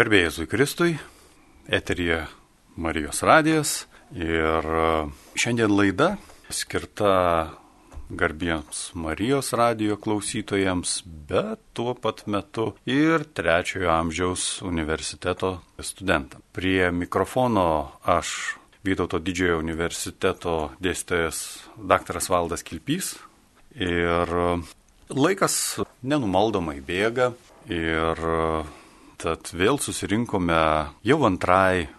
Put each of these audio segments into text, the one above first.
Garbėjai Kristui, eterija Marijos radijas ir šiandien laida skirta garbiems Marijos radijo klausytojams, bet tuo pat metu ir trečiojo amžiaus universiteto studentams. Prie mikrofono aš Vytauto didžiojo universiteto dėstytojas dr. Valdas Kilpys ir laikas nenumaldomai bėga ir Tad vėl susirinkome jau antrai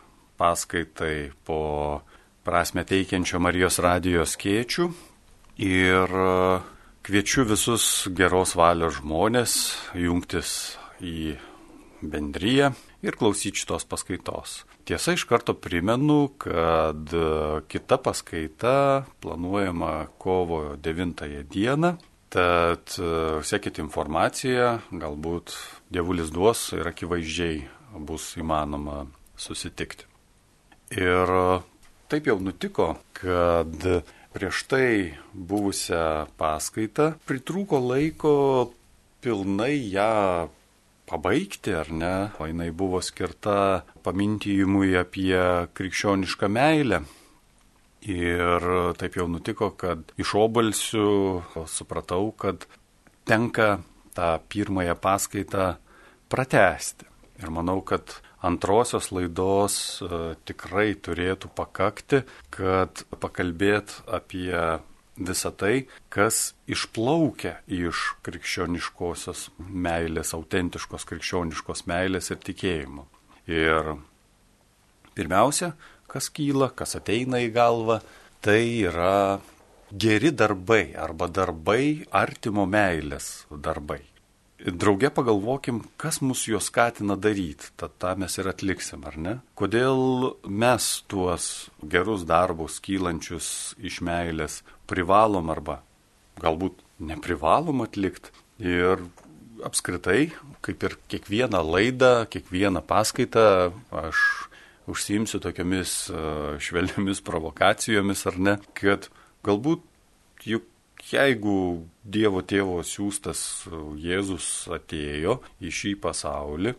paskaitai po prasme teikiančio Marijos radijos skėčių ir kviečiu visus geros valios žmonės jungtis į bendryją ir klausyti šitos paskaitos. Tiesa, iš karto primenu, kad kita paskaita planuojama kovo 9 dieną Tad e, sekite informaciją, galbūt dievulis duos ir akivaizdžiai bus įmanoma susitikti. Ir e, taip jau nutiko, kad prieš tai buvusią paskaitą pritrūko laiko pilnai ją pabaigti, ar ne? O jinai buvo skirta pamintijimui apie krikščionišką meilę Ir taip jau nutiko, kad iš obalsių supratau, kad tenka tą pirmąją paskaitą pratesti. Ir manau, kad antrosios laidos e, tikrai turėtų pakakti, kad pakalbėt apie visą tai, kas išplaukia iš krikščioniškosios meilės, autentiškos krikščioniškos meilės ir tikėjimo. Ir pirmiausia, kas kyla, kas ateina į galvą, tai yra geri darbai arba darbai artimo meilės darbai. Drauge pagalvokim, kas mus juos skatina daryti, tad tą mes ir atliksim, ar ne? Kodėl mes tuos gerus darbus kylančius iš meilės privalom arba galbūt neprivalom atlikti ir apskritai, kaip ir kiekvieną laidą, kiekvieną paskaitą, aš užsiimsiu tokiamis švelniamis provokacijomis ar ne, kad galbūt juk jeigu Dievo tėvo siūstas Jėzus atėjo į šį pasaulį,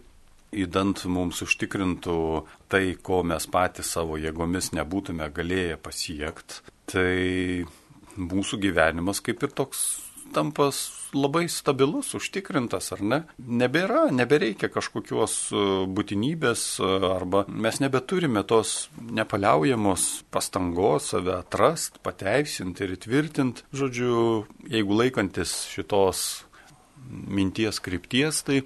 įdant mums užtikrintų tai, ko mes patys savo jėgomis nebūtume galėję pasiekti, tai mūsų gyvenimas kaip ir toks tampa labai stabilus, užtikrintas, ar ne? Nebėra, nebereikia kažkokios e, būtinybės e, arba mes nebeturime tos nepaliaujamos pastangos save atrast, pateisinti ir įtvirtinti. Žodžiu, jeigu laikantis šitos minties krypties, tai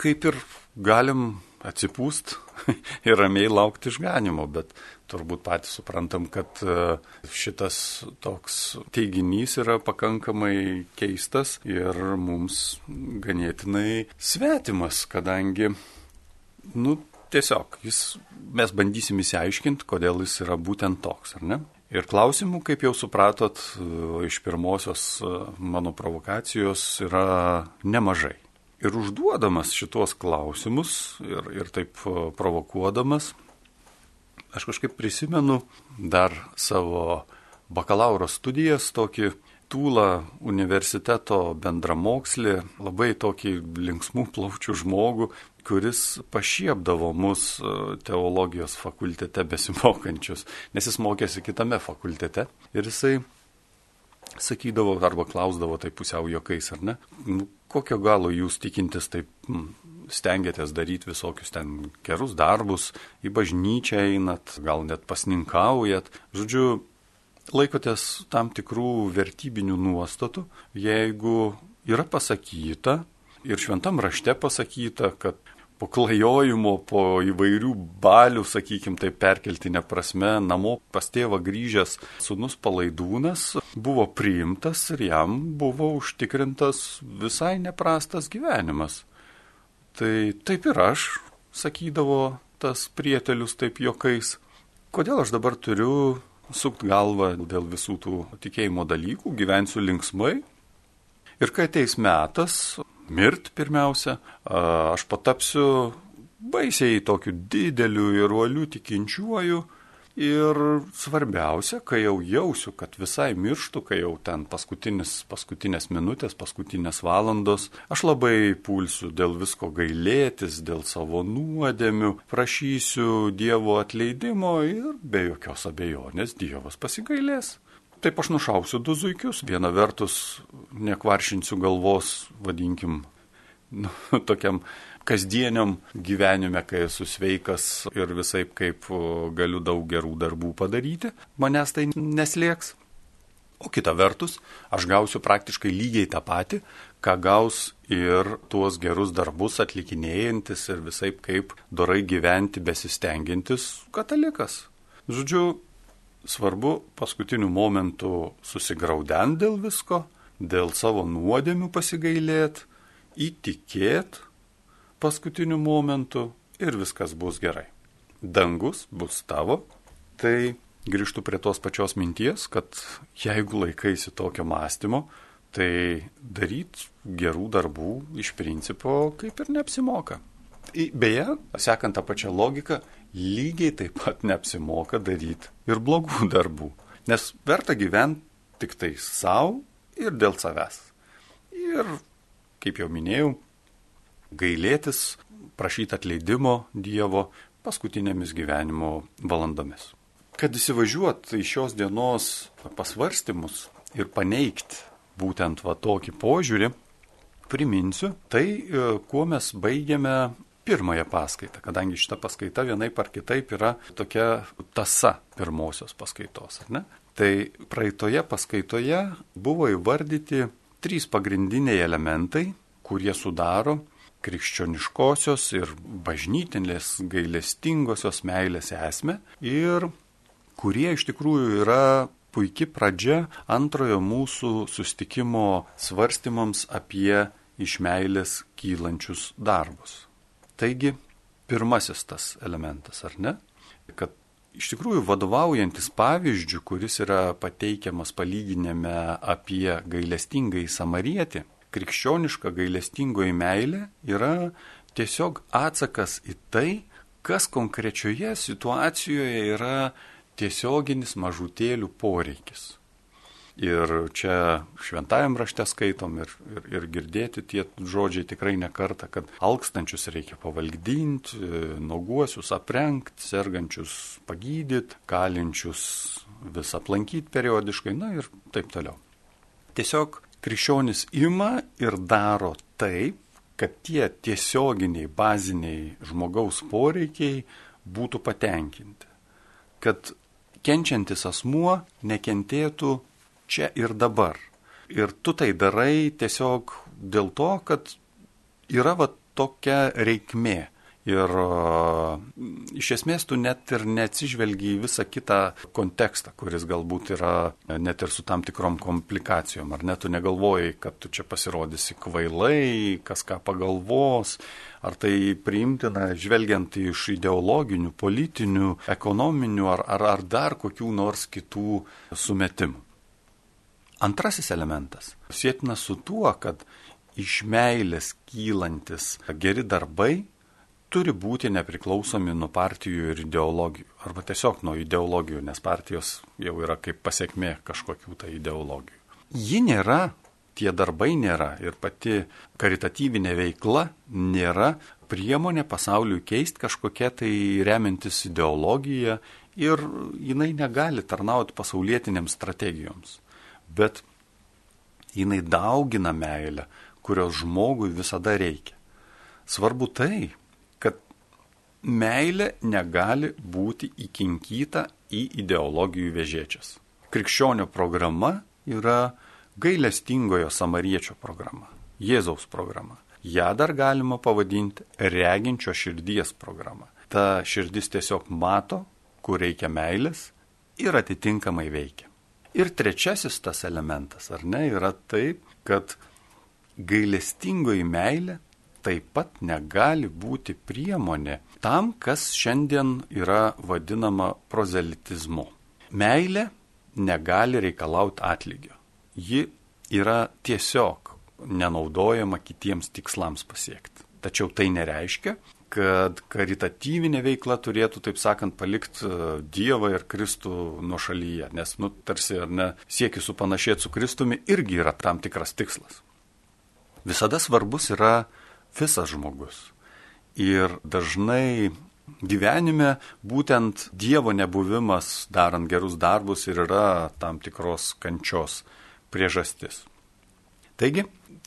kaip ir galim atsipūst ir ramiai laukti išganimo, bet turbūt patys suprantam, kad e, šitas toks teiginys yra pakankamai keistas ir mums ganėtinai svetimas, kadangi, nu, tiesiog jis, mes bandysim įsiaiškinti, kodėl jis yra būtent toks, ar ne? Ir klausimų, kaip jau supratot, e, iš pirmosios e, mano provokacijos yra nemažai. Ir užduodamas šitos klausimus ir, ir taip provokuodamas, aš kažkaip prisimenu dar savo bakalauro studijas, tokį Tūlą universiteto bendramokslį, labai tokį linksmų plaučių žmogų, kuris pašiepdavo mus teologijos fakultete besimokančius, nes jis mokėsi kitame fakultete ir jisai sakydavo arba klausdavo tai pusiau jokais, ar ne? Nu, kokio galo jūs tikintis taip mm, stengiatės daryti visokius ten gerus darbus, į bažnyčią einat, gal net pasninkaujat. Žodžiu, laikotės tam tikrų vertybinių nuostatų, jeigu yra pasakyta ir šventam rašte pasakyta, kad po klajojimo, po įvairių balių, sakykim, tai perkeltinė prasme, namo pas tėvą grįžęs sunus palaidūnas buvo priimtas ir jam buvo užtikrintas visai neprastas gyvenimas. Tai taip ir aš, sakydavo tas prietelius taip jokais. Kodėl aš dabar turiu sukt galvą dėl visų tų tikėjimo dalykų, gyvensiu linksmai. Ir kai ateis metas, mirt pirmiausia, aš patapsiu baisiai tokiu dideliu ir uoliu tikinčiuoju, Ir svarbiausia, kai jau jausiu, kad visai mirštu, kai jau ten paskutinės minutės, paskutinės valandos, aš labai pulsiu dėl visko gailėtis, dėl savo nuodėmių, prašysiu Dievo atleidimo ir be jokios abejonės Dievas pasigailės. Taip aš nušausiu du zuikius. Viena vertus nekvaršinsiu galvos, vadinkim, nu, tokiam kasdieniam gyvenime, kai esu sveikas ir visai kaip galiu daug gerų darbų padaryti, manęs tai neslėgs. O kita vertus, aš gausiu praktiškai lygiai tą patį, ką gaus ir tuos gerus darbus atlikinėjantis ir visai kaip dorai gyventi besistengintis katalikas. Žodžiu, svarbu paskutiniu momentu susigraudent dėl visko, dėl savo nuodėmių pasigailėti, įtikėti paskutiniu momentu ir viskas bus gerai. Dangus bus tavo, tai grįžtų prie tos pačios minties, kad jeigu laikaisi tokio mąstymo, tai daryti gerų darbų iš principo kaip ir neapsimoka. Beje, sekant tą pačią logiką, lygiai taip pat neapsimoka daryti ir blogų darbų. Nes verta gyventi tik tai savo ir dėl savęs. Ir, kaip jau minėjau, gailėtis, prašyti atleidimo Dievo paskutinėmis gyvenimo valandomis. Kad įsivažiuot į šios dienos pasvarstymus ir paneigti būtent va tokį požiūrį, priminsiu tai, e, kuo mes baigėme pirmąją paskaitą, kadangi šita paskaita vienaip ar kitaip yra tokia tasa pirmosios paskaitos? Tai praeitoje paskaitoje buvo įvardyti trys pagrindiniai elementai, kurie sudaro krikščioniškosios ir bažnytinės gailestingosios meilės esmę ir kurie iš tikrųjų yra puikia pradžia antrojo mūsų sustikimo svarstymams apie iš meilės kylančius darbus. Taigi, pirmasis tas elementas, ar ne? Kad iš tikrųjų vadovaujantis pavyzdžių, kuris yra pateikiamas palyginime apie gailestingai samarietį, krikščioniška gailestingoji meilė yra tiesiog atsakas į tai, kas konkrečioje situacijoje yra tiesioginis mažutėlių poreikis. Ir čia šventajam rašte skaitom ir, ir, ir girdėti tie žodžiai tikrai nekarta, kad alkstančius reikia pavalgdinti, nuoguosius aprengti, sergančius pagydyti, kalinčius vis aplankyti periodiškai, na ir taip toliau. Tiesiog krikščionis ima ir daro taip, kad tie tiesioginiai, baziniai žmogaus poreikiai būtų patenkinti. Kad kenčiantis asmuo nekentėtų čia ir dabar. Ir tu tai darai tiesiog dėl to, kad yra va tokia reikmė. Ir iš esmės tu net ir neatsižvelgi į visą kitą kontekstą, kuris galbūt yra net ir su tam tikrom komplikacijom. Ar net tu negalvoji, kad tu čia pasirodysi kvailai, kas ką pagalvos, ar tai priimtina žvelgiant iš ideologinių, politinių, ekonominių ar, ar, ar dar kokių nors kitų sumetimų. Antrasis elementas sėtina su tuo, kad iš meilės kylantis geri darbai turi būti nepriklausomi nuo partijų ir ideologijų. Arba tiesiog nuo ideologijų, nes partijos jau yra kaip pasiekmė kažkokių tai ideologijų. Ji nėra, tie darbai nėra ir pati karitatyvinė veikla nėra priemonė pasauliui keisti kažkokia tai remiantis ideologija ir jinai negali tarnauti pasaulietinėms strategijoms. Bet jinai daugina meilę, kurios žmogui visada reikia. Svarbu tai, meilė negali būti įkinkyta į ideologijų vežėčias. Krikščionio programa yra gailestingojo samariečio programa, Jėzaus programa. Ja dar galima pavadinti reginčio širdies programa. Ta širdis tiesiog mato, kur reikia meilės ir atitinkamai veikia. Ir trečiasis tas elementas, ar ne, yra taip, kad gailestingoji meilė taip pat negali būti priemonė tam, kas šiandien yra vadinama prozelitizmu. Meilė negali reikalauti atlygio. Ji yra tiesiog nenaudojama kitiems tikslams pasiekti. Tačiau tai nereiškia, kad karitatyvinė veikla turėtų, taip sakant, palikti e, Dievą ir Kristų nuo šalyje, nes, nu, tarsi, ar ne, siekis supanašėti su Kristumi irgi yra tam tikras tikslas. Visada svarbus yra visas žmogus. Ir dažnai gyvenime būtent Dievo nebuvimas darant gerus darbus ir yra tam tikros kančios priežastis. Taigi,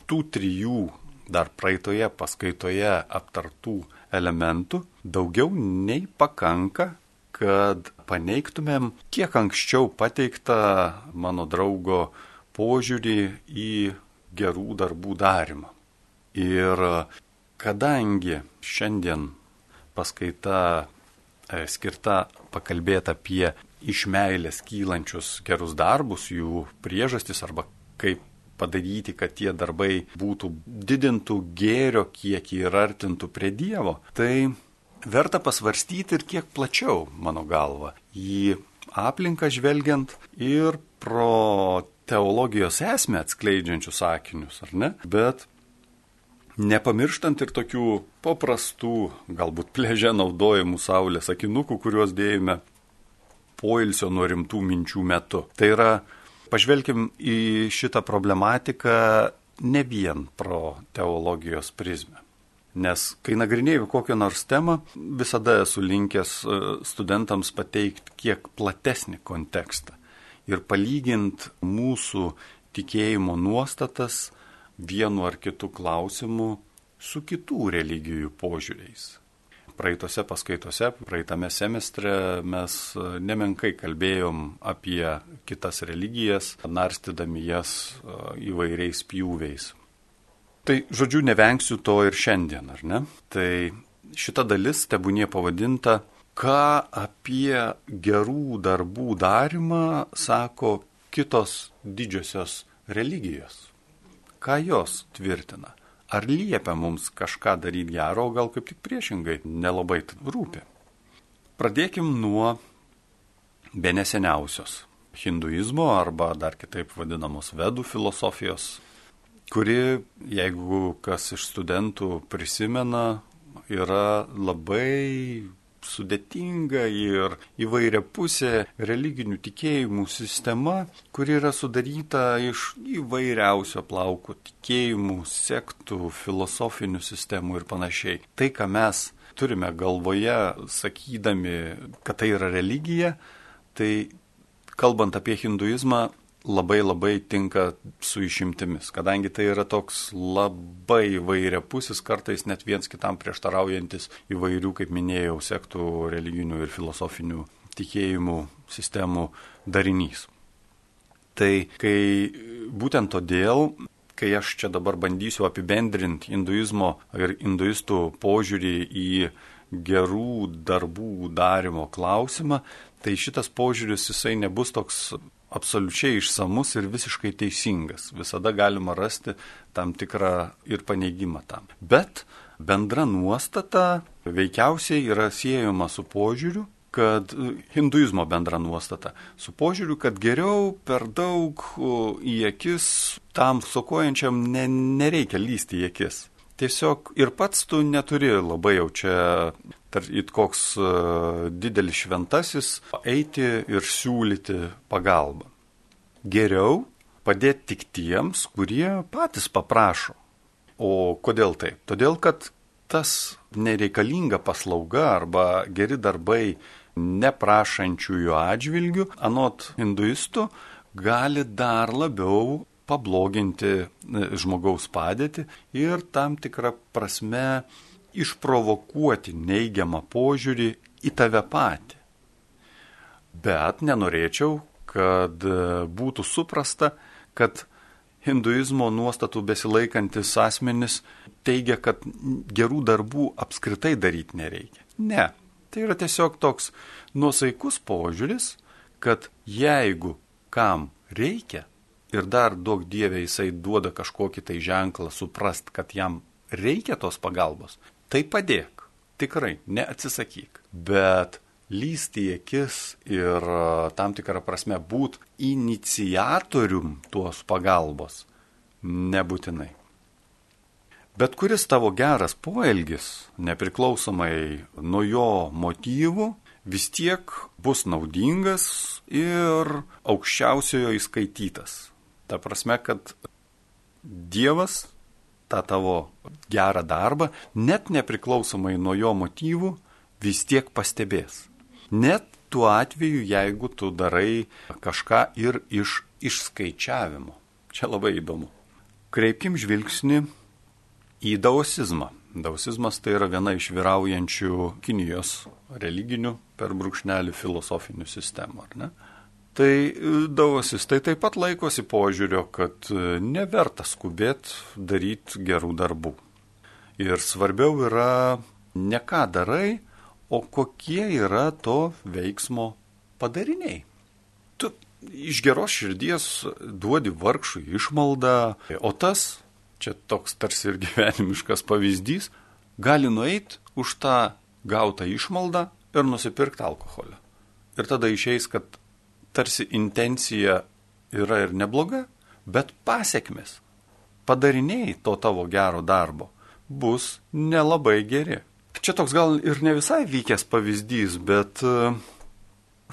tų trijų dar praeitoje paskaitoje aptartų elementų daugiau nei pakanka, kad paneigtumėm kiek anksčiau pateiktą mano draugo požiūrį į gerų darbų darimą. Ir kadangi šiandien paskaita e, skirta pakalbėti apie iš meilės kylančius gerus darbus, jų priežastis arba kaip padaryti, kad tie darbai būtų didintų gėrio kiekį ir artintų prie Dievo, tai verta pasvarstyti ir kiek plačiau, mano galva, į aplinką žvelgiant ir pro teologijos esmę atskleidžiančius sakinius, ar ne? Bet nepamirštant ir tokių paprastų, galbūt pleže naudojimų saulės akinukų, kuriuos dėjome poilsio nuo rimtų minčių metu. Tai yra Pažvelkim į šitą problematiką ne vien pro teologijos prizmę. Nes kai nagrinėjau kokią nors temą, visada esu linkęs e, studentams pateikti kiek platesnį kontekstą ir palyginti mūsų tikėjimo nuostatas vienu ar kitu klausimu su kitų religijų požiūriais praeitose paskaitose, praeitame semestre mes e, nemenkai kalbėjom apie kitas religijas, narstydami jas e, įvairiais pjūviais. Tai, žodžiu, nevengsiu to ir šiandien, ar ne? Tai šita dalis tebūnie pavadinta, ką apie gerų darbų darimą sako kitos didžiosios religijos. Ką jos tvirtina? Ar liepia mums kažką daryti gero, o gal kaip tik priešingai, nelabai rūpi. Pradėkim nuo be neseniausios hinduizmo arba dar kitaip vadinamos vedų filosofijos, kuri, jeigu kas iš studentų prisimena, yra labai sudėtinga ir įvairia pusė religinių tikėjimų sistema, kuri yra sudaryta iš įvairiausio plauko tikėjimų, sektų, filosofinių sistemų ir panašiai. Tai, ką mes turime galvoje, sakydami, kad tai yra religija, tai kalbant apie hinduizmą, labai labai tinka su išimtimis, kadangi tai yra toks labai vairiapusis, kartais net viens kitam prieštaraujantis įvairių, kaip minėjau, sektų religinių ir filosofinių tikėjimų sistemų darinys. Tai kai būtent todėl, kai aš čia dabar bandysiu apibendrinti hinduizmo ir hinduistų požiūrį į gerų darbų darimo klausimą, tai šitas požiūris jisai nebus toks absoliučiai išsamus ir visiškai teisingas. Visada galima rasti tam tikrą ir paneigimą tam. Bet bendra nuostata veikiausiai yra siejama su požiūriu, kad hinduizmo bendra nuostata, su požiūriu, kad geriau per daug į akis tam sokojančiam ne, nereikia lysti į akis. Tiesiog ir pats tu neturi labai jau čia it koks e, didelis šventasis, eiti ir siūlyti pagalbą. Geriau padėti tik tiems, kurie patys paprašo. O kodėl taip? Todėl, kad tas nereikalinga paslauga arba geri darbai neprašančiųjų atžvilgių, anot hinduistų, gali dar labiau pabloginti e, žmogaus padėtį ir tam tikrą prasme išprovokuoti neigiamą požiūrį į tave patį. Bet nenorėčiau, kad būtų suprasta, kad hinduizmo nuostatų besilaikantis asmenis teigia, kad gerų darbų apskritai daryti nereikia. Ne, tai yra tiesiog toks nuosaikus požiūris, kad jeigu kam reikia ir dar daug dievė jisai duoda kažkokį tai ženklą suprast, kad jam reikia tos pagalbos, tai padėk, tikrai, neatsisakyk. Bet lysti į akis ir tam tikrą prasme būt inicijatorium tuos pagalbos nebūtinai. Bet kuris tavo geras poelgis, nepriklausomai nuo jo motyvų, vis tiek bus naudingas ir aukščiausiojo įskaitytas. Ta prasme, kad Dievas tą tavo gerą darbą, net nepriklausomai nuo jo motyvų, vis tiek pastebės. Net tuo atveju, jeigu tu darai kažką ir iš išskaičiavimo. Čia labai įdomu. Kreipkim žvilgsnį į daosizmą. Daosizmas tai yra viena iš vyraujančių Kinijos religinių per brūkšnelį filosofinių sistemų, ar ne? Tai e, daosistai taip pat laikosi požiūrio, kad e, neverta skubėti daryti gerų darbų. Ir svarbiau yra ne ką darai, o kokie yra to veiksmo padariniai. Tu iš geros širdies duodi vargšui išmaldą, o tas čia toks tarsi ir gyvenimiškas pavyzdys, gali nueiti už tą gautą išmaldą ir nusipirkti alkoholio. Ir tada išeis, kad tarsi intencija yra ir nebloga, bet pasiekmes, padariniai to tavo gero darbo bus nelabai geri. Čia toks gal ir ne visai vykęs pavyzdys, bet uh,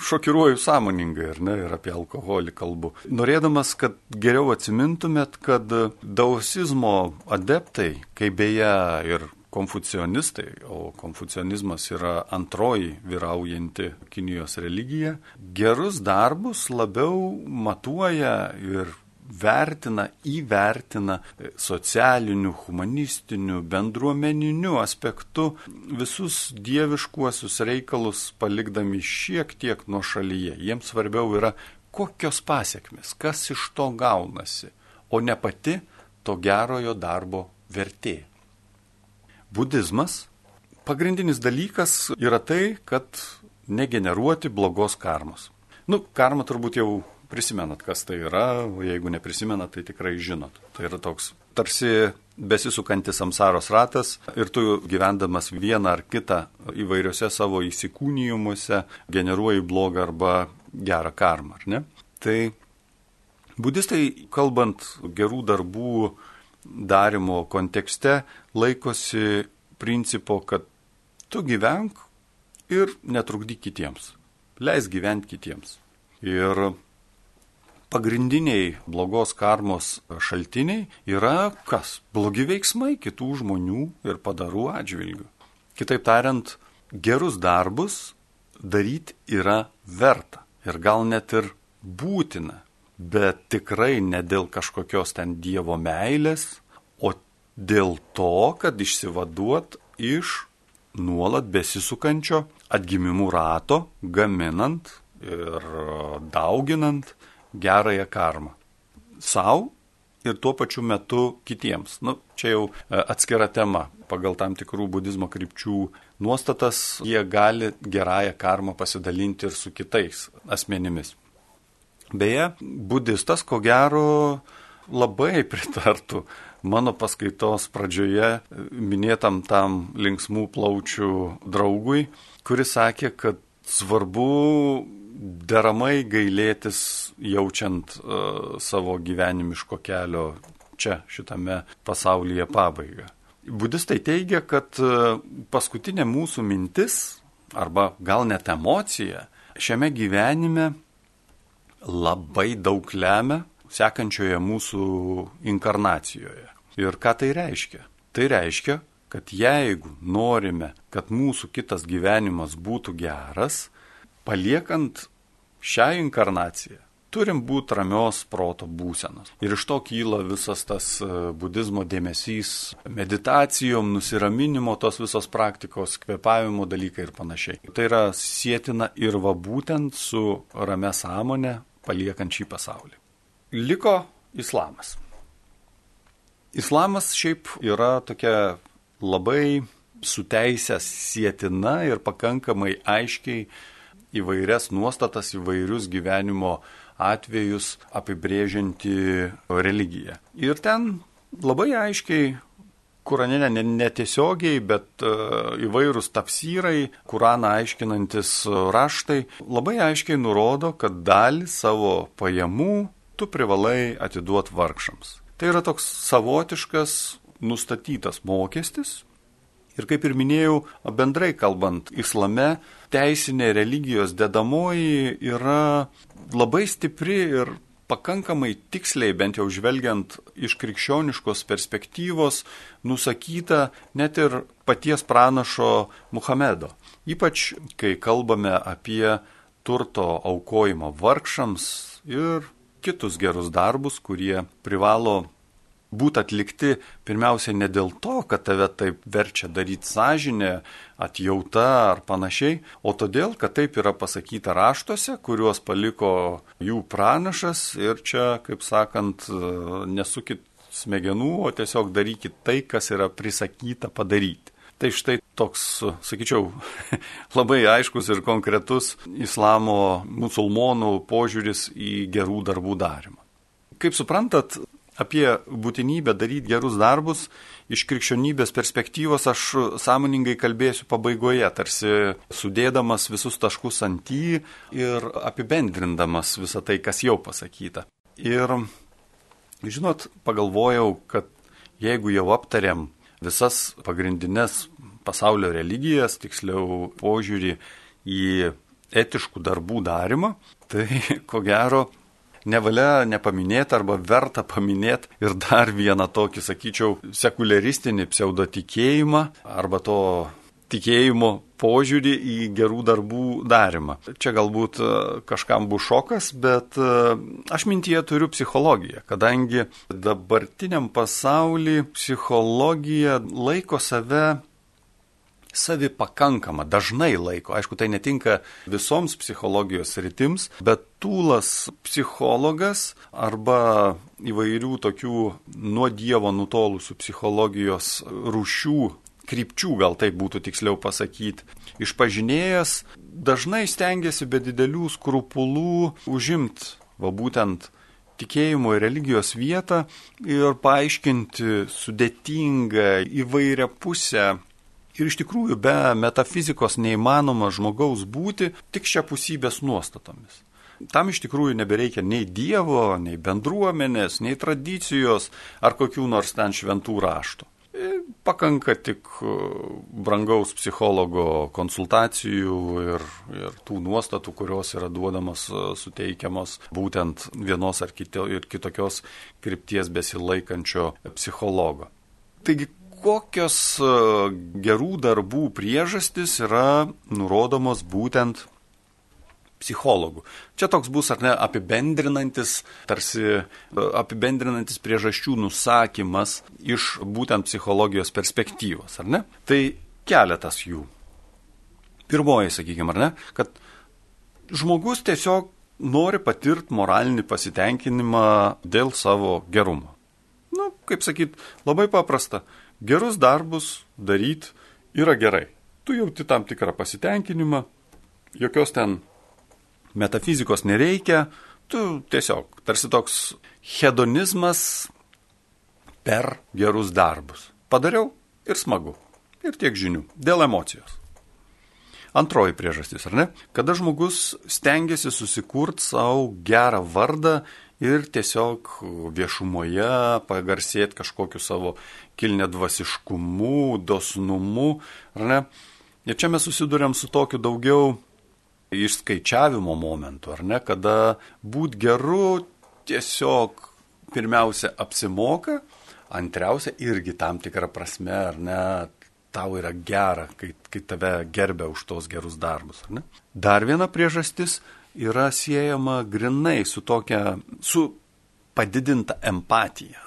šokiruoju sąmoningai, ar ne, ir apie alkoholį kalbu. Norėdamas, kad geriau atsimintumėt, kad dausizmo adeptai, kaip beje ir konfucionistai, o konfucionizmas yra antroji vyraujanti Kinijos religija, gerus darbus labiau matuoja ir vertina, įvertina socialiniu, humanistiniu, bendruomeniniu aspektu visus dieviškuosius reikalus palikdami šiek tiek nuo šalyje. Jiems svarbiau yra, kokios pasiekmes, kas iš to gaunasi, o ne pati to gerojo darbo vertė. Budizmas pagrindinis dalykas yra tai, kad negeneruoti blogos karmos. Nu, karma turbūt jau prisimenat, kas tai yra, o jeigu neprisimenat, tai tikrai žinot. Tai yra toks tarsi besisukantis samsaros ratas ir tu gyvendamas vieną ar kitą įvairiose savo įsikūnijimuose generuoji blogą arba gerą karmą, ar ne? Tai budistai, kalbant gerų darbų darimo kontekste, laikosi principo, kad tu gyvenk ir netrukdyk kitiems. Leis gyventi kitiems. Ir pagrindiniai blogos karmos šaltiniai yra kas? Blogi veiksmai kitų žmonių ir padarų atžvilgių. Kitaip tariant, gerus darbus daryti yra verta ir gal net ir būtina, bet tikrai ne dėl kažkokios ten Dievo meilės, o dėl to, kad išsivaduot iš nuolat besisukančio atgimimų rato, gaminant ir dauginant gerąją karmą. Sau ir tuo pačiu metu kitiems. Nu, čia jau e, atskira tema. Pagal tam tikrų budizmo krypčių nuostatas jie gali gerąją karmą pasidalinti ir su kitais asmenimis. Beje, budistas, ko gero, labai pritartų mano paskaitos pradžioje minėtam tam linksmų plaučių draugui, kuris sakė, kad svarbu deramai gailėtis jaučiant uh, savo gyvenimiško kelio čia, šitame pasaulyje pabaigą. Budistai teigia, kad uh, paskutinė mūsų mintis, arba gal net emocija, šiame gyvenime labai daug lemia sekančioje mūsų inkarnacijoje. Ir ką tai reiškia? Tai reiškia, kad jeigu norime, kad mūsų kitas gyvenimas būtų geras, paliekant šią inkarnaciją turim būti ramios proto būsenos. Ir iš to kyla visas tas e, budizmo dėmesys meditacijom, nusiraminimo, tos visos praktikos, kvepavimo dalykai ir panašiai. Tai yra sėtina ir va būtent su ramia sąmonė paliekant šį pasaulį. Liko islamas. Islamas šiaip yra tokia labai suteisęs sėtina ir pakankamai aiškiai įvairias nuostatas, įvairius gyvenimo atvejus apibrėžianti religija. Ir ten labai aiškiai Kurane netiesiogiai, ne bet uh, įvairūs tafsyrai, Kuraną aiškinantis raštai labai aiškiai nurodo, kad dalį savo pajamų tu privalai atiduoti vargšams. Tai yra toks savotiškas nustatytas mokestis. Ir kaip ir minėjau, bendrai kalbant, islame teisinė religijos dedamoji yra labai stipri ir pakankamai tiksliai, bent jau žvelgiant iš krikščioniškos perspektyvos, nusakyta net ir paties pranašo Muhamedo. Ypač, kai kalbame apie turto aukojimą vargšams ir kitus gerus darbus, kurie privalo būti atlikti pirmiausia ne dėl to, kad tave taip verčia daryti sąžinę, atjauta ar panašiai, o todėl, kad taip yra pasakyta raštuose, kuriuos paliko jų pranašas ir čia, kaip sakant, nesukit smegenų, o tiesiog darykit tai, kas yra prisakyta padaryti. Tai štai toks, sakyčiau, labai aiškus ir konkretus islamo musulmonų požiūris į gerų darbų darimą. Kaip suprantat, apie būtinybę daryti gerus darbus iš krikščionybės perspektyvos aš sąmoningai kalbėsiu pabaigoje, tarsi sudėdamas visus taškus ant į ir apibendrindamas visą tai, kas jau pasakyta. Ir, žinot, pagalvojau, kad jeigu jau aptarėm visas pagrindinės pasaulio religijas, tiksliau požiūrį į etiškų darbų darimą, tai ko gero nevalia nepaminėti arba verta paminėti ir dar vieną tokį, sakyčiau, sekuliaristinį pseudotikėjimą arba to tikėjimo požiūrį į gerų darbų darimą. Čia galbūt e, kažkam bus šokas, bet e, aš mintyje turiu psichologiją, kadangi dabartiniam pasaulyje psichologija laiko save savi pakankama, dažnai laiko. Aišku, tai netinka visoms psichologijos rytims, bet tūlas psichologas arba įvairių tokių nuo Dievo nutolusių psichologijos rūšių krypčių, gal taip būtų tiksliau pasakyti. Išpažinėjas dažnai stengiasi be didelių skrupulų užimti, va būtent tikėjimo ir religijos vietą ir paaiškinti sudėtingą įvairią pusę Ir iš tikrųjų be metafizikos neįmanoma žmogaus būti tik šia pusybės nuostatomis. Tam iš tikrųjų nebereikia nei Dievo, nei bendruomenės, nei tradicijos ar kokių nors ten šventų raštų. E, pakanka tik e, brangaus psichologo konsultacijų ir, ir tų nuostatų, kurios yra duodamos, e, suteikiamos būtent vienos ar kito, ir kitokios krypties besilaikančio psichologo. Taigi, kokios e, gerų darbų priežastis yra nurodomos būtent psichologų. Čia toks bus, ar ne, apibendrinantis, tarsi e, apibendrinantis priežasčių nusakymas iš būtent psichologijos perspektyvos, ar ne? Tai keletas jų. Pirmoji, sakykime, ar ne, kad žmogus tiesiog nori patirti moralinį pasitenkinimą dėl savo gerumo. Na, nu, kaip sakyt, labai paprasta gerus darbus daryti yra gerai. Tu jauti tam tikrą pasitenkinimą, jokios ten metafizikos nereikia, tu tiesiog tarsi toks hedonizmas per gerus darbus. Padariau ir smagu. Ir tiek žinių. Dėl emocijos. Antroji priežastis, ar ne? Kada žmogus stengiasi susikurti savo gerą vardą ir tiesiog viešumoje pagarsėti kažkokiu savo kilnė dvasiškumu, dosnumu, ar ne? Ir čia mes susidurėm su tokiu daugiau išskaičiavimo momentu, ar ne, kada būt geru tiesiog pirmiausia apsimoka, antriausia irgi tam tikrą prasme, ar ne, tau yra gera, kai, kai tave gerbia už tos gerus darbus. Dar viena priežastis yra siejama grinai su tokia, su padidinta empatija.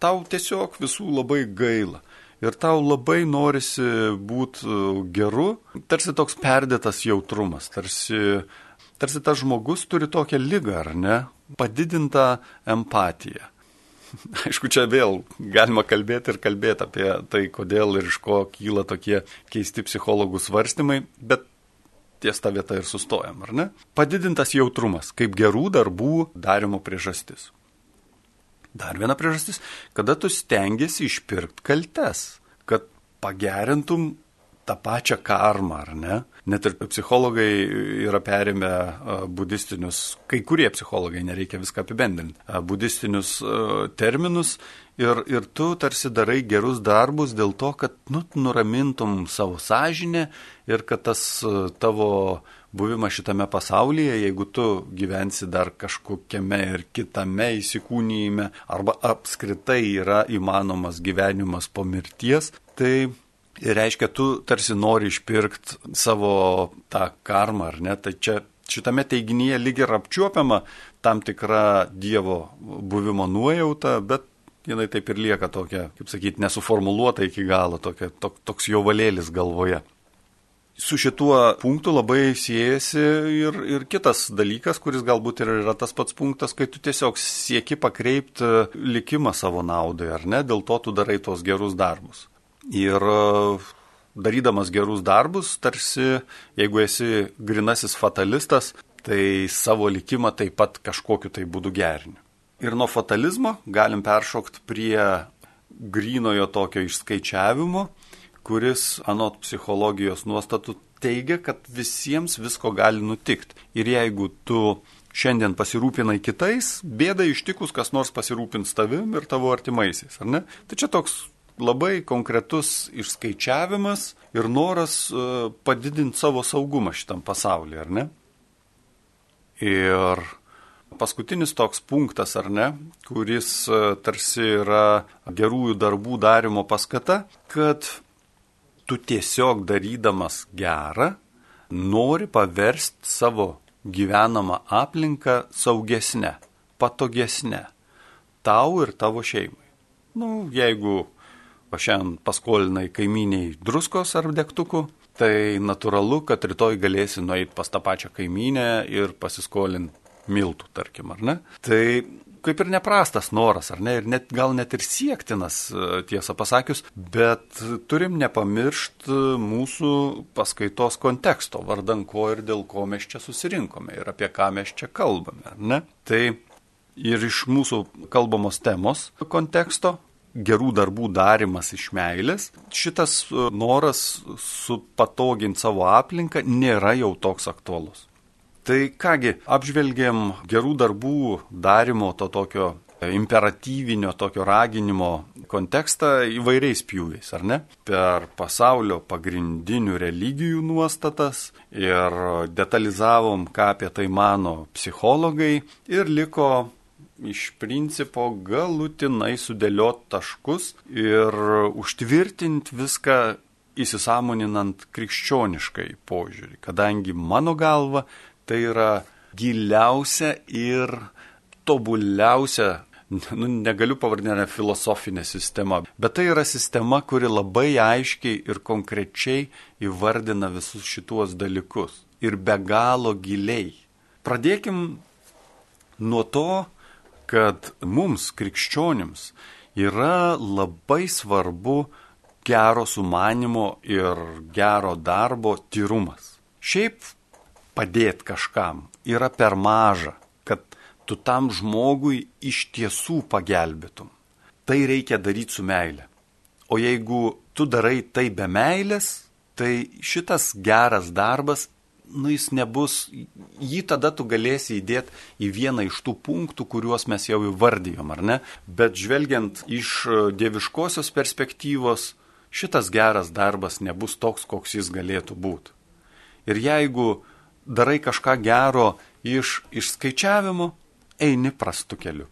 Tau tiesiog visų labai gaila. Ir tau labai norisi būti e, geru, tarsi toks perdėtas jautrumas, tarsi, tarsi tas žmogus turi tokią lygą, ar ne? Padidintą empatiją. Aišku, čia vėl galima kalbėti ir kalbėti apie tai, kodėl ir iš ko kyla tokie keisti psichologų svarstymai, bet ties tą vietą ir sustojam, ar ne? Padidintas jautrumas kaip gerų darbų darimo priežastis. Dar viena priežastis, kada tu stengiasi išpirkti kaltes, kad pagerintum tą pačią karmą, ar ne? Net ir psichologai yra perėmę budistinius, kai kurie psichologai, nereikia viską apibendrinti, budistinius terminus ir, ir tu tarsi darai gerus darbus dėl to, kad nu, nuramintum savo sąžinę ir kad tas tavo buvimas šitame pasaulyje, jeigu tu gyvensi dar kažkokiame ir kitame įsikūnyjime, arba apskritai yra įmanomas gyvenimas po mirties, tai reiškia, tu tarsi nori išpirkti savo tą karmą, ar ne? Tai čia šitame teiginyje lyg ir apčiuopiama tam tikra Dievo buvimo nuojauta, bet jinai taip ir lieka tokia, kaip sakyti, nesuformuluota iki galo, tokia, tok, toks jo valėlis galvoje. Su šituo punktu labai siejasi ir, ir kitas dalykas, kuris galbūt ir yra tas pats punktas, kai tu tiesiog sieki pakreipti likimą savo naudai, ar ne, dėl to tu darai tuos gerus darbus. Ir darydamas gerus darbus, tarsi, jeigu esi grinasis fatalistas, tai savo likimą taip pat kažkokiu tai būdu gerini. Ir nuo fatalizmo galim peršokti prie grinojo tokio išskaičiavimo, kuris anot psichologijos nuostatų teigia, kad visiems visko gali nutikti. Ir jeigu tu šiandien pasirūpinai kitais, bėda ištikus, kas nors pasirūpins tavim ir tavo artimaisiais, ar ne? Tai čia toks labai konkretus išskaičiavimas ir noras uh, padidinti savo saugumą šitam pasaulyje, ar ne? Ir paskutinis toks punktas, ar ne, kuris e, tarsi yra gerųjų darbų darimo paskata, kad tu tiesiog darydamas gerą nori paversti savo gyvenamą aplinką saugesnę, patogesnę tau ir tavo šeimai. Nu, jeigu šiandien paskolinai kaiminiai druskos ar degtukų, tai natūralu, kad rytoj galėsi nueiti pas tą pačią kaiminę ir pasiskolinti miltų, tarkim, ar ne? Tai kaip ir neprastas noras, ar ne, ir net, gal net ir siektinas, e, tiesą pasakius, bet turim nepamiršti mūsų paskaitos konteksto, vardan ko ir dėl ko mes čia susirinkome ir apie ką mes čia kalbame, ar ne? Tai ir iš mūsų kalbamos temos konteksto gerų darbų darimas iš meilės, šitas e, noras supatoginti savo aplinką nėra jau toks aktuolus. Tai kągi, apžvelgėm gerų darbų darimo to tokio imperatyvinio tokio raginimo kontekstą įvairiais pjūviais, ar ne? Per pasaulio pagrindinių religijų nuostatas ir detalizavom, ką apie tai mano psichologai ir liko iš principo galutinai sudėliot taškus ir užtvirtinti viską įsisamoninant krikščioniškai požiūrį, kadangi mano galva tai yra giliausia ir tobuliausia, nu, negaliu pavadinti filosofinė sistema, bet tai yra sistema, kuri labai aiškiai ir konkrečiai įvardina visus šituos dalykus ir be galo giliai. Pradėkim nuo to, kad mums, krikščionims, yra labai svarbu gero sumanimo ir gero darbo tyrumas. Šiaip padėti kažkam yra per maža, kad tu tam žmogui iš tiesų pagelbėtum. Tai reikia daryti su meile. O jeigu tu darai tai be meilės, tai šitas geras darbas, nu jis nebus, jį tada tu galėsi įdėti į vieną iš tų punktų, kuriuos mes jau įvardijom, ar ne? Bet žvelgiant iš dieviškosios perspektyvos, šitas geras darbas nebus toks, koks jis galėtų būti. Ir jeigu darai kažką gero iš išskaičiavimo, eini prastu keliu.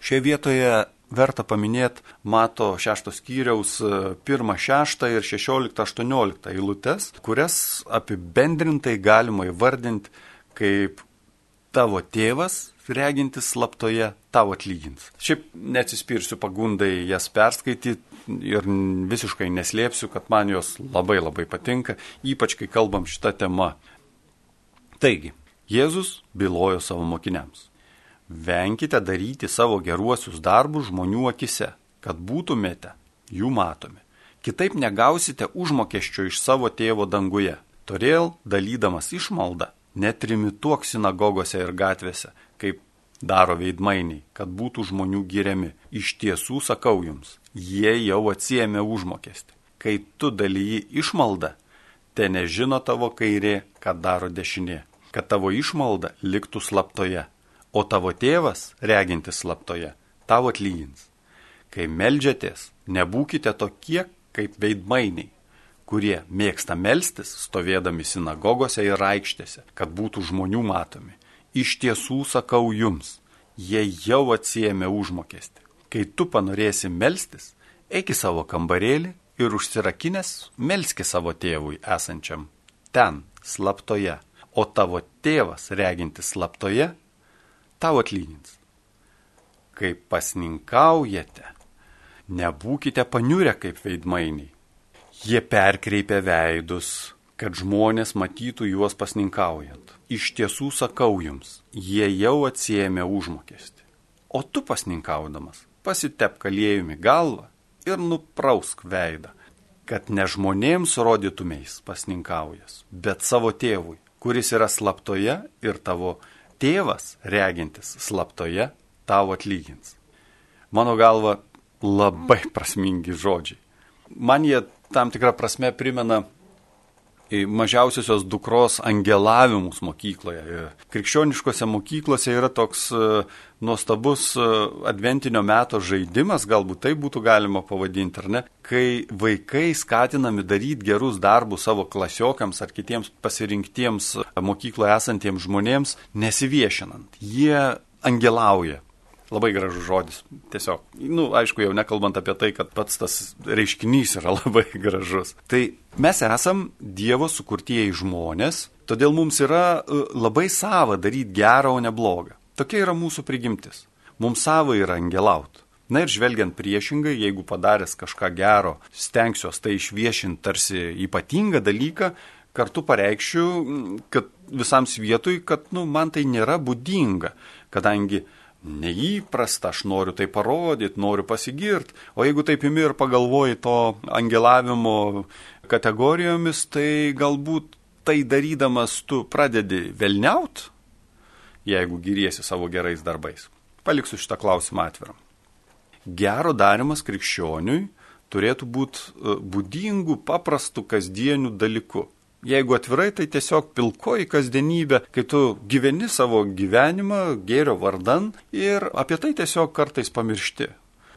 Šioje vietoje verta paminėti Mato 6 skyriaus 1, 6 ir 16, 18 eilutes, kurias apibendrintai galima įvardinti kaip tavo tėvas, regintis slaptoje, tau atlygins. Šiaip neatsispirsiu pagundai jas perskaityti ir visiškai neslėpsiu, kad man jos labai labai patinka, ypač kai kalbam šitą temą. Taigi, Jėzus bylojo savo mokiniams. Venkite daryti savo geruosius darbus žmonių akise, kad būtumėte jų matomi. Kitaip negausite užmokesčio iš savo tėvo danguje. Todėl, dalydamas išmaldą, netrimituok sinagogose ir gatvėse, kaip daro veidmainiai, kad būtų žmonių giriami. Iš tiesų sakau jums, jie jau atsiemė užmokestį. Kai tu dalyji išmaldą, te nežino tavo kairė, ką daro dešinė, kad tavo išmalda liktų slaptoje, o tavo tėvas, regintis slaptoje, tavo atlygins. Kai melžiatės, nebūkite tokie kaip veidmainiai, kurie mėgsta melstis, stovėdami sinagogose ir aikštėse, kad būtų žmonių matomi. Iš tiesų sakau jums, jie jau atsijėmė užmokestį. Kai tu panorėsi melstis, eik į savo kambarėlį ir užsirakinęs melski savo tėvui esančiam ten, slaptoje, o tavo tėvas, regintis slaptoje, tau atlygins. Kai pasninkaujate, nebūkite paniurę kaip veidmainiai Jie perkreipia veidus, kad žmonės matytų juos pasninkaujant. Iš tiesų sakau jums, jie jau atsiemė užmokestį. O tu pasninkaudamas pasitep kalėjumi galvą ir nuprausk veidą, kad ne žmonėms rodytumės pasninkaujas, bet savo tėvui, kuris yra slaptoje ir tavo tėvas, regintis slaptoje, tau atlygins. Mano galva, labai prasmingi žodžiai. Man jie tam tikrą prasme primena mažiausiosios dukros angelavimus mokykloje. Krikščioniškose mokyklose yra toks e, nuostabus e, adventinio meto žaidimas, galbūt tai būtų galima pavadinti, ar ne, kai vaikai skatinami daryti gerus darbus savo klasiokams ar kitiems pasirinktiems mokykloje esantiems žmonėms, nesiviešinant. Jie angelauja, Labai gražus žodis. Tiesiog, na, nu, aišku, jau nekalbant apie tai, kad pats tas reiškinys yra labai gražus. Tai mes esam Dievo sukurtieji žmonės, todėl mums yra e, labai sava daryti gerą, o ne blogą. Tokia yra mūsų prigimtis. Mums sava yra angelaut. Na ir žvelgiant priešingai, jeigu padaręs kažką gero, stengsiuos tai išviešinti tarsi ypatingą dalyką, kartu pareikščiau, kad visam svietui, kad nu, man tai nėra būdinga, kadangi neįprasta, aš noriu tai parodyti, noriu pasigirti, o jeigu taip imi ir pagalvoji to angelavimo kategorijomis, tai galbūt tai darydamas tu pradedi velniaut, jeigu gyriesi savo gerais darbais. Paliksiu šitą klausimą atvirą. Gero darimas krikščioniui turėtų būti e, būdingų, paprastų, kasdienių dalykų. Jeigu atvirai, tai tiesiog pilkoji kasdienybė, kai tu gyveni savo gyvenimą gėrio vardan ir apie tai tiesiog kartais pamiršti.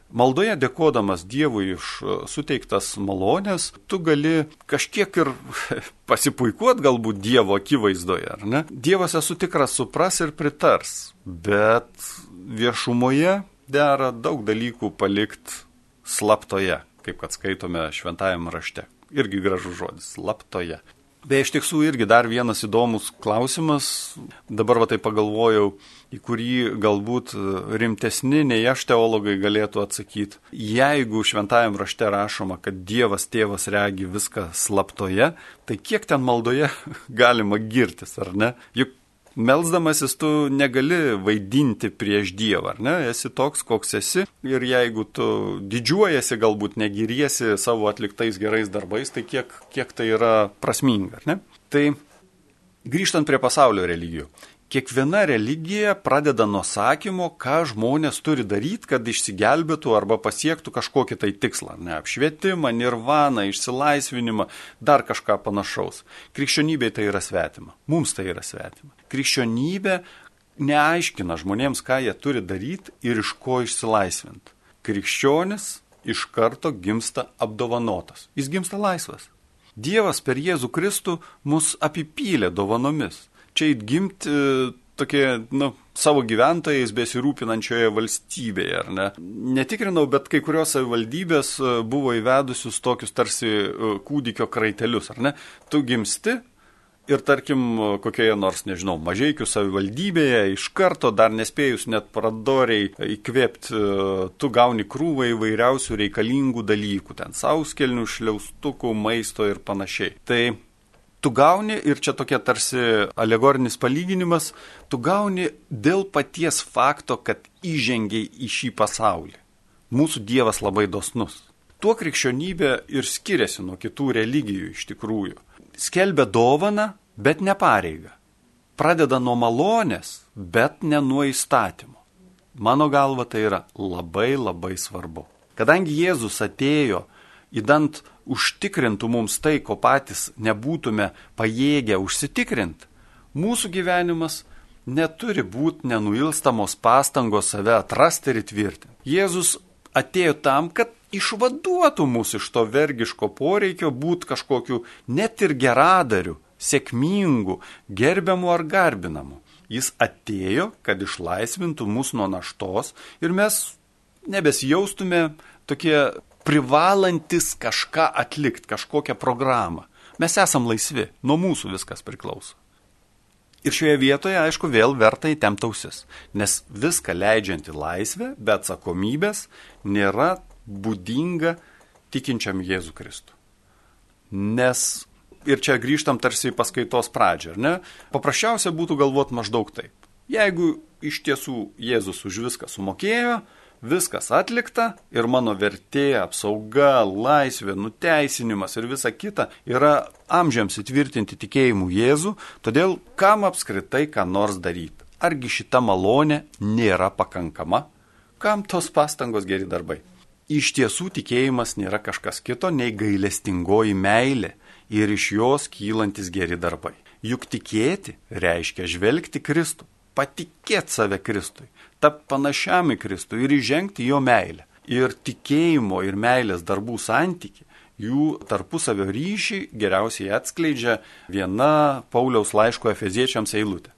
Maldoje dėkodamas Dievui iš e, suteiktas malonės, tu gali kažkiek ir pasipuikuot galbūt Dievo akivaizdoje, ar ne? Dievas esu tikras supras ir pritars, bet viešumoje dera daug dalykų palikti slaptoje, kaip kad skaitome šventajame rašte. Irgi gražus žodis - slaptoje. Beje, iš tiesų irgi dar vienas įdomus klausimas, dabar va tai pagalvojau, į kurį galbūt rimtesni nei aš teologai galėtų atsakyti. Jeigu šventajam rašte rašoma, kad Dievas tėvas regi viską slaptoje, tai kiek ten maldoje galima girtis, ar ne? Juk Melzdamasis tu negali vaidinti prieš Dievą, ar ne? Esi toks, koks esi. Ir jeigu tu didžiuojasi, galbūt negiriesi savo atliktais gerais darbais, tai kiek, kiek tai yra prasminga, ar ne? Tai grįžtant prie pasaulio religijų kiekviena religija pradeda nuo sakymo, ką žmonės turi daryti, kad išsigelbėtų arba pasiektų kažkokį tai tikslą. Ne apšvietimą, nirvaną, išsilaisvinimą, dar kažką panašaus. Krikščionybė tai yra svetima. Mums tai yra svetima. Krikščionybė neaiškina žmonėms, ką jie turi daryti ir iš ko išsilaisvinti. Krikščionis iš karto gimsta apdovanotas. Jis gimsta laisvas. Dievas per Jėzų Kristų mus apipylė dovanomis čia įgimti e, tokie, nu, savo gyventojais besirūpinančioje valstybėje, ar ne? Netikrinau, bet kai kurios savivaldybės e, buvo įvedusius tokius tarsi e, kūdikio kraitelius, ar ne? Tu gimsti ir tarkim kokioje nors, nežinau, mažiekių savivaldybėje iš karto dar nespėjus net pradoriai įkvėpti, tu gauni krūvą įvairiausių reikalingų dalykų, ten sauskelnių, šliaustukų, maisto ir panašiai. Tai tu gauni, ir čia tokia tarsi alegorinis palyginimas, tu gauni dėl paties fakto, kad įžengiai į šį pasaulį. Mūsų Dievas labai dosnus. Tuo krikščionybė ir skiriasi nuo kitų religijų iš tikrųjų. Skelbia dovaną, bet ne pareigą. Pradeda nuo malonės, bet ne nuo įstatymo. Mano galva tai yra labai labai svarbu. Kadangi Jėzus atėjo įdant užtikrintų mums tai, ko patys nebūtume pajėgę užsitikrinti, mūsų gyvenimas neturi būti nenuilstamos pastangos save atrasti ir įtvirtinti. Jėzus atėjo tam, kad išvaduotų mus iš to vergiško poreikio būti kažkokiu net ir geradariu, sėkmingu, gerbiamu ar garbinamu. Jis atėjo, kad išlaisvintų mus nuo naštos ir mes nebesijaustume tokie privalantis kažką atlikti, kažkokią programą. Mes esam laisvi, nuo mūsų viskas priklauso. Ir šioje vietoje, aišku, vėl verta įtemptausis, nes viską leidžianti laisvė be atsakomybės nėra būdinga tikinčiam Jėzų Kristų. Nes ir čia grįžtam tarsi į paskaitos pradžią, ar ne? Paprasčiausia būtų galvoti maždaug taip. Jeigu iš tiesų Jėzus už viską sumokėjo, viskas atlikta ir mano vertė, apsauga, laisvė, nuteisinimas ir visa kita yra amžiams įtvirtinti tikėjimų Jėzų, todėl kam apskritai ką nors daryti? Argi šita malonė nėra pakankama? Kam tos pastangos geri darbai? Iš tiesų tikėjimas nėra kažkas kito nei gailestingoji meilė ir iš jos kylantis geri darbai. Juk tikėti reiškia žvelgti Kristų, patikėti save Kristui, tapti panašiam į Kristų ir įžengti jo meilę. Ir tikėjimo ir meilės darbų santyki, jų tarpusavio ryšį geriausiai atskleidžia viena Pauliaus laiško efeziečiams eilutė.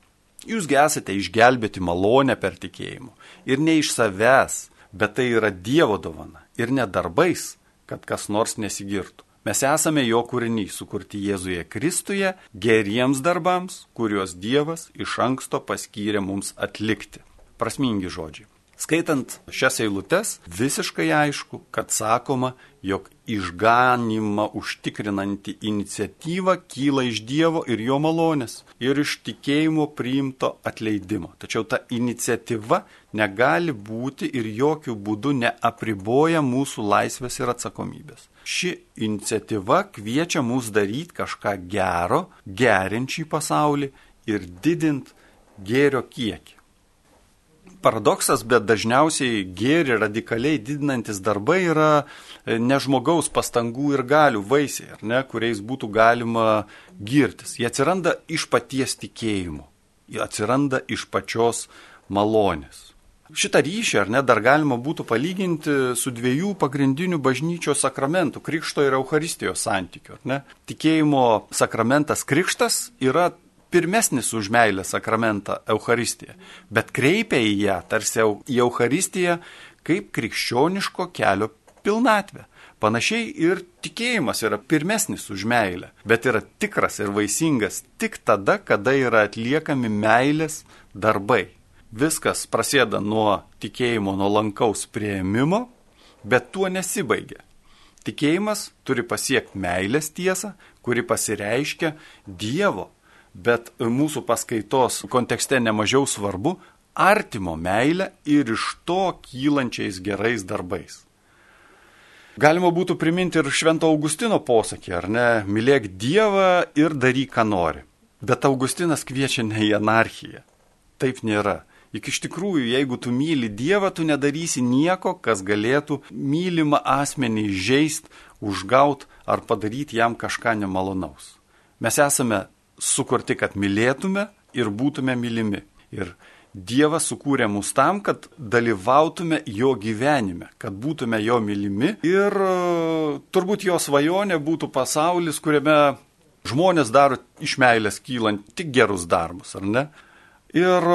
Jūsgi esate išgelbėti malonę per tikėjimą. Ir ne iš savęs, bet tai yra Dievo dovana. Ir ne darbais, kad kas nors nesigirtų. Mes esame jo kūriniai, sukurti Jėzuje Kristuje, geriems darbams, kuriuos Dievas iš anksto paskyrė mums atlikti. Prasmingi žodžiai. Skaitant šias eilutes, visiškai aišku, kad sakoma, jog išganimą užtikrinanti iniciatyva kyla iš Dievo ir jo malonės ir iš tikėjimo priimto atleidimo. Tačiau ta iniciatyva negali būti ir jokių būdų neapriboja mūsų laisvės ir atsakomybės. Ši iniciatyva kviečia mus daryti kažką gero, gerinčiai pasaulį ir didint gėrio kiekį paradoksas, bet dažniausiai gėri radikaliai didinantis darbai yra e, ne žmogaus pastangų ir galių vaisiai, ne, kuriais būtų galima girtis. Jie atsiranda iš paties tikėjimo, jie atsiranda iš pačios malonės. Šitą ryšį, ar ne, dar galima būtų palyginti su dviejų pagrindinių bažnyčios sakramentų - Krikšto ir Euharistijos santykiu. Tikėjimo sakramentas Krikštas yra pirmesnis už meilę sakramentą Euharistiją, bet kreipia į ją tarsi į Euharistiją kaip krikščioniško kelio pilnatvę. Panašiai ir tikėjimas yra pirmesnis už meilę, bet yra tikras ir vaisingas tik tada, kada yra atliekami meilės darbai. Viskas prasideda nuo tikėjimo nuolankaus prieimimo, bet tuo nesibaigia. Tikėjimas turi pasiekti meilės tiesą, kuri pasireiškia Dievo bet mūsų paskaitos kontekste nemažiau svarbu artimo meilę ir iš to kylančiais gerais darbais. Galima būtų priminti ir Švento Augustino posakį, ar ne, mylėk Dievą ir daryk, ką nori. Bet Augustinas kviečia ne į anarchiją. Taip nėra. Juk iš tikrųjų, jeigu tu myli Dievą, tu nedarysi nieko, kas galėtų mylimą asmenį žaist, užgaut ar padaryti jam kažką nemalonaus. Mes esame sukurti, kad mylėtume ir būtume mylimi. Ir Dievas sukūrė mus tam, kad dalyvautume jo gyvenime, kad būtume jo mylimi. Ir e, turbūt jo svajonė būtų pasaulis, kuriame žmonės daro iš meilės kylant tik gerus darbus, ar ne? Ir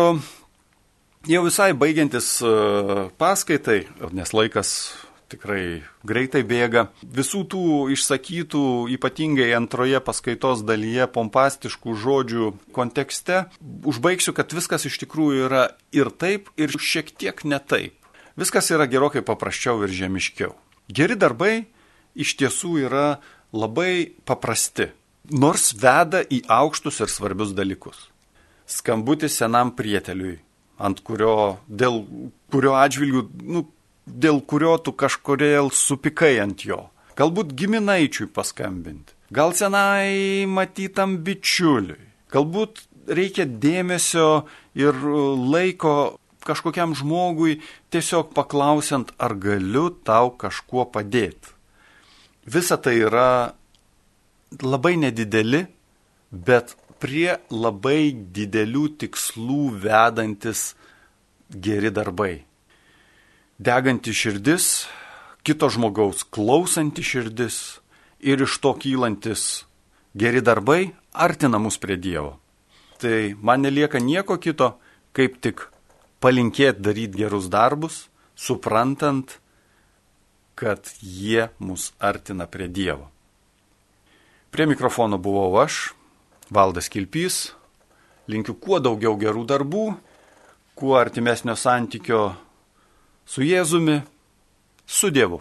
jau visai baigiantis e, paskaitai, nes laikas tikrai greitai bėga. Visų tų išsakytų, ypatingai antroje paskaitos dalyje, pompastiškų žodžių kontekste, užbaigsiu, kad viskas iš tikrųjų yra ir taip, ir šiek tiek ne taip. Viskas yra gerokai paprasčiau ir žemiškiau. Geri darbai iš tiesų yra labai paprasti, nors veda į aukštus ir svarbius dalykus. Skambutis senam prieteliui, ant kurio, dėl kurio atžvilgių, nu, dėl kurio tu kažkodėl supikai ant jo. Galbūt giminaičiui paskambinti, gal senai matytam bičiuliui, galbūt reikia dėmesio ir laiko kažkokiam žmogui tiesiog paklausiant, ar galiu tau kažkuo padėti. visa tai yra labai nedideli, bet prie labai didelių tikslų vedantis geri darbai. Deganti širdis, kito žmogaus klausanti širdis ir iš to kylantis geri darbai artina mus prie Dievo. Tai man nelieka nieko kito, kaip tik palinkėti daryti gerus darbus, suprantant, kad jie mus artina prie Dievo. Prie mikrofono buvau aš, Valdas Kilpys. Linkiu kuo daugiau gerų darbų, kuo artimesnio santykio su Jėzumi, su Dievu.